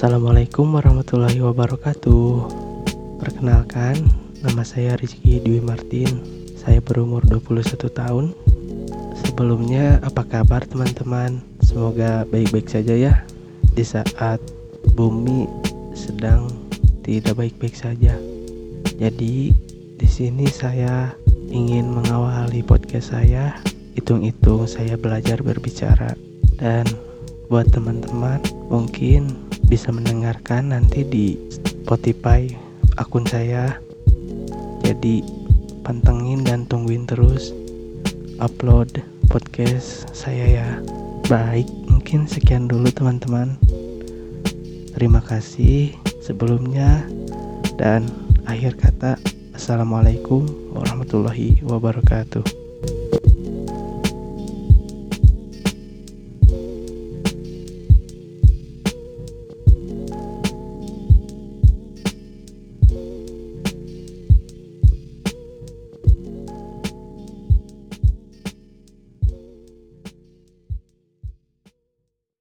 Assalamualaikum warahmatullahi wabarakatuh. Perkenalkan, nama saya Rizky Dwi Martin. Saya berumur 21 tahun. Sebelumnya, apa kabar teman-teman? Semoga baik-baik saja ya. Di saat bumi sedang tidak baik-baik saja. Jadi, di sini saya ingin mengawali podcast saya. Hitung-hitung saya belajar berbicara. Dan buat teman-teman mungkin bisa mendengarkan nanti di Spotify akun saya. Jadi pantengin dan tungguin terus upload podcast saya ya. Baik, mungkin sekian dulu teman-teman. Terima kasih sebelumnya dan akhir kata Assalamualaikum warahmatullahi wabarakatuh.